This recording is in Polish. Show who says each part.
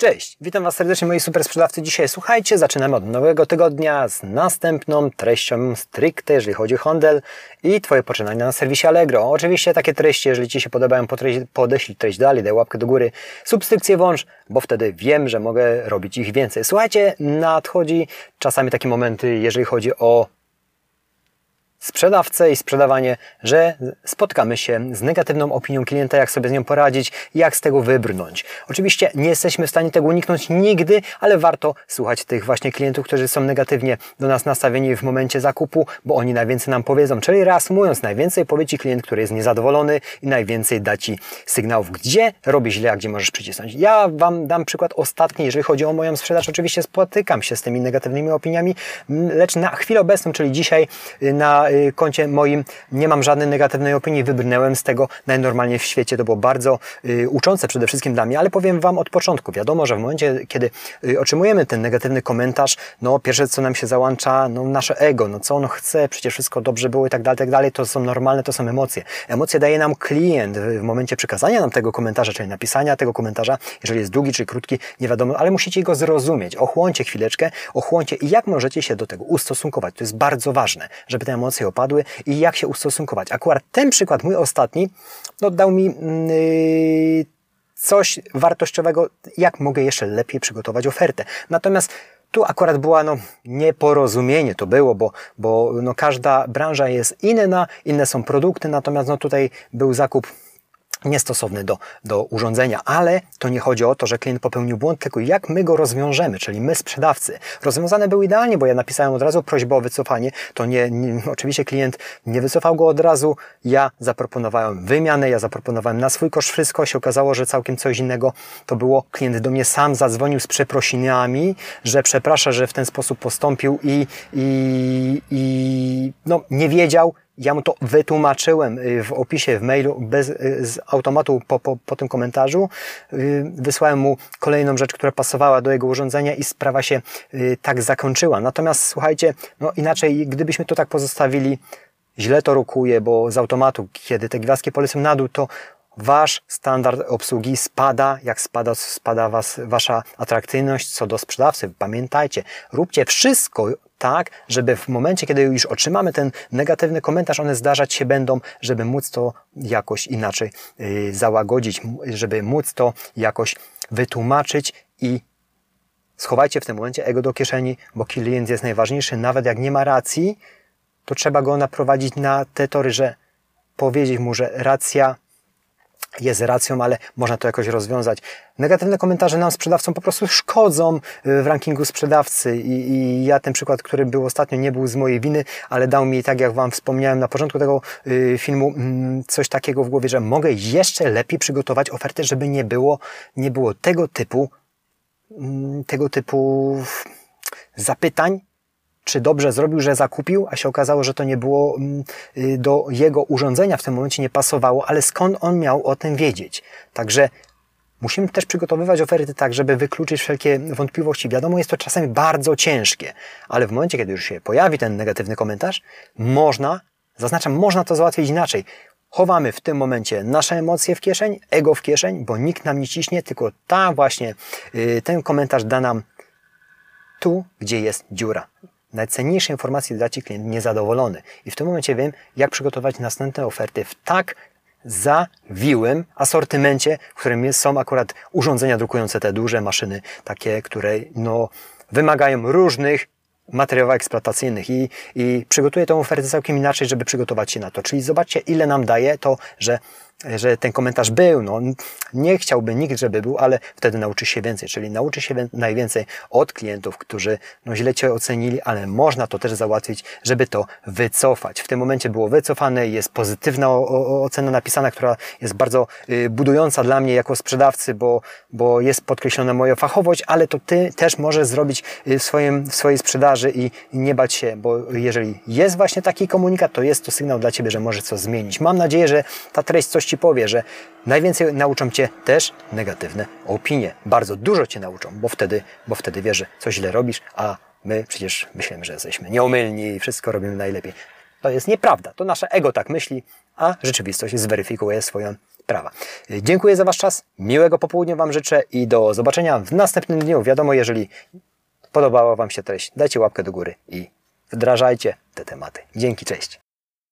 Speaker 1: Cześć, witam Was serdecznie moi super sprzedawcy. Dzisiaj słuchajcie, zaczynamy od nowego tygodnia z następną treścią stricte, jeżeli chodzi o handel i Twoje poczynania na serwisie Allegro. Oczywiście takie treści, jeżeli Ci się podobają, podeślij treść dalej, daj łapkę do góry, subskrypcję włącz, bo wtedy wiem, że mogę robić ich więcej. Słuchajcie, nadchodzi czasami takie momenty, jeżeli chodzi o sprzedawcę i sprzedawanie, że spotkamy się z negatywną opinią klienta, jak sobie z nią poradzić, jak z tego wybrnąć. Oczywiście nie jesteśmy w stanie tego uniknąć nigdy, ale warto słuchać tych właśnie klientów, którzy są negatywnie do nas nastawieni w momencie zakupu, bo oni najwięcej nam powiedzą. Czyli reasumując, najwięcej powie Ci klient, który jest niezadowolony i najwięcej da Ci sygnałów, gdzie robi źle, a gdzie możesz przycisnąć. Ja Wam dam przykład ostatni, jeżeli chodzi o moją sprzedaż. Oczywiście spotykam się z tymi negatywnymi opiniami, lecz na chwilę obecną, czyli dzisiaj na Y, koncie moim nie mam żadnej negatywnej opinii, wybrnęłem z tego najnormalniej w świecie. To było bardzo y, uczące przede wszystkim dla mnie, ale powiem Wam od początku. Wiadomo, że w momencie, kiedy y, otrzymujemy ten negatywny komentarz, no pierwsze co nam się załącza, no nasze ego, no co ono chce, przecież wszystko dobrze było i tak dalej, tak dalej, to są normalne, to są emocje. Emocje daje nam klient w momencie przekazania nam tego komentarza, czyli napisania tego komentarza, jeżeli jest długi czy krótki, nie wiadomo, ale musicie go zrozumieć. Ochłoncie chwileczkę, ochłoncie i jak możecie się do tego ustosunkować. To jest bardzo ważne, żeby te emocje opadły i jak się ustosunkować. Akurat ten przykład, mój ostatni, no, dał mi yy, coś wartościowego, jak mogę jeszcze lepiej przygotować ofertę. Natomiast tu akurat była no, nieporozumienie, to było, bo, bo no, każda branża jest inna, inne są produkty, natomiast no, tutaj był zakup niestosowny do, do urządzenia, ale to nie chodzi o to, że klient popełnił błąd, tylko jak my go rozwiążemy, czyli my sprzedawcy. Rozwiązane był idealnie, bo ja napisałem od razu prośbę o wycofanie, to nie, nie, oczywiście klient nie wycofał go od razu, ja zaproponowałem wymianę, ja zaproponowałem na swój koszt wszystko, się okazało, że całkiem coś innego to było. Klient do mnie sam zadzwonił z przeprosinami, że przeprasza, że w ten sposób postąpił i, i, i no, nie wiedział, ja mu to wytłumaczyłem y, w opisie, w mailu, bez, y, z automatu po, po, po tym komentarzu. Y, wysłałem mu kolejną rzecz, która pasowała do jego urządzenia i sprawa się tak zakończyła. Natomiast słuchajcie, no inaczej, gdybyśmy to tak pozostawili, źle to rukuje, bo z automatu, kiedy te gwiazdki polecą na dół, to Wasz standard obsługi spada, jak spada, spada was, wasza atrakcyjność co do sprzedawcy. Pamiętajcie, róbcie wszystko tak, żeby w momencie, kiedy już otrzymamy ten negatywny komentarz, one zdarzać się będą, żeby móc to jakoś inaczej yy, załagodzić, żeby móc to jakoś wytłumaczyć i schowajcie w tym momencie ego do kieszeni, bo klient jest najważniejszy. Nawet jak nie ma racji, to trzeba go naprowadzić na te tory, że powiedzieć mu, że racja jest racją, ale można to jakoś rozwiązać. Negatywne komentarze nam sprzedawcom po prostu szkodzą y, w rankingu sprzedawcy I, i, ja ten przykład, który był ostatnio, nie był z mojej winy, ale dał mi, tak jak Wam wspomniałem na początku tego y, filmu, mm, coś takiego w głowie, że mogę jeszcze lepiej przygotować ofertę, żeby nie było, nie było tego typu, mm, tego typu zapytań, czy dobrze zrobił, że zakupił, a się okazało, że to nie było mm, y, do jego urządzenia w tym momencie nie pasowało, ale skąd on miał o tym wiedzieć? Także musimy też przygotowywać oferty tak, żeby wykluczyć wszelkie wątpliwości. Wiadomo, jest to czasami bardzo ciężkie, ale w momencie, kiedy już się pojawi ten negatywny komentarz, można, zaznaczam, można to załatwić inaczej. Chowamy w tym momencie nasze emocje w kieszeń, ego w kieszeń, bo nikt nam nie ciśnie, tylko ta właśnie, y, ten komentarz da nam tu, gdzie jest dziura najcenniejsze informacje da Ci klient niezadowolony. I w tym momencie wiem, jak przygotować następne oferty w tak zawiłym asortymencie, w którym są akurat urządzenia drukujące te duże maszyny, takie, które no, wymagają różnych materiałów eksploatacyjnych i, i przygotuję tę ofertę całkiem inaczej, żeby przygotować się na to. Czyli zobaczcie, ile nam daje to, że że ten komentarz był. No, nie chciałby nikt, żeby był, ale wtedy nauczy się więcej. Czyli nauczy się najwięcej od klientów, którzy no, źle Cię ocenili, ale można to też załatwić, żeby to wycofać. W tym momencie było wycofane, jest pozytywna ocena napisana, która jest bardzo y, budująca dla mnie jako sprzedawcy, bo, bo jest podkreślona moja fachowość, ale to Ty też możesz zrobić y, w, swoim, w swojej sprzedaży i nie bać się, bo jeżeli jest właśnie taki komunikat, to jest to sygnał dla Ciebie, że możesz coś zmienić. Mam nadzieję, że ta treść coś Ci powie, że najwięcej nauczą Cię też negatywne opinie. Bardzo dużo Cię nauczą, bo wtedy, bo wtedy wiesz, że coś źle robisz, a my przecież myślimy, że jesteśmy nieomylni i wszystko robimy najlepiej. To jest nieprawda. To nasze ego tak myśli, a rzeczywistość zweryfikuje swoją prawa. Dziękuję za Wasz czas, miłego popołudnia Wam życzę i do zobaczenia w następnym dniu. Wiadomo, jeżeli podobała Wam się treść, dajcie łapkę do góry i wdrażajcie te tematy. Dzięki, cześć.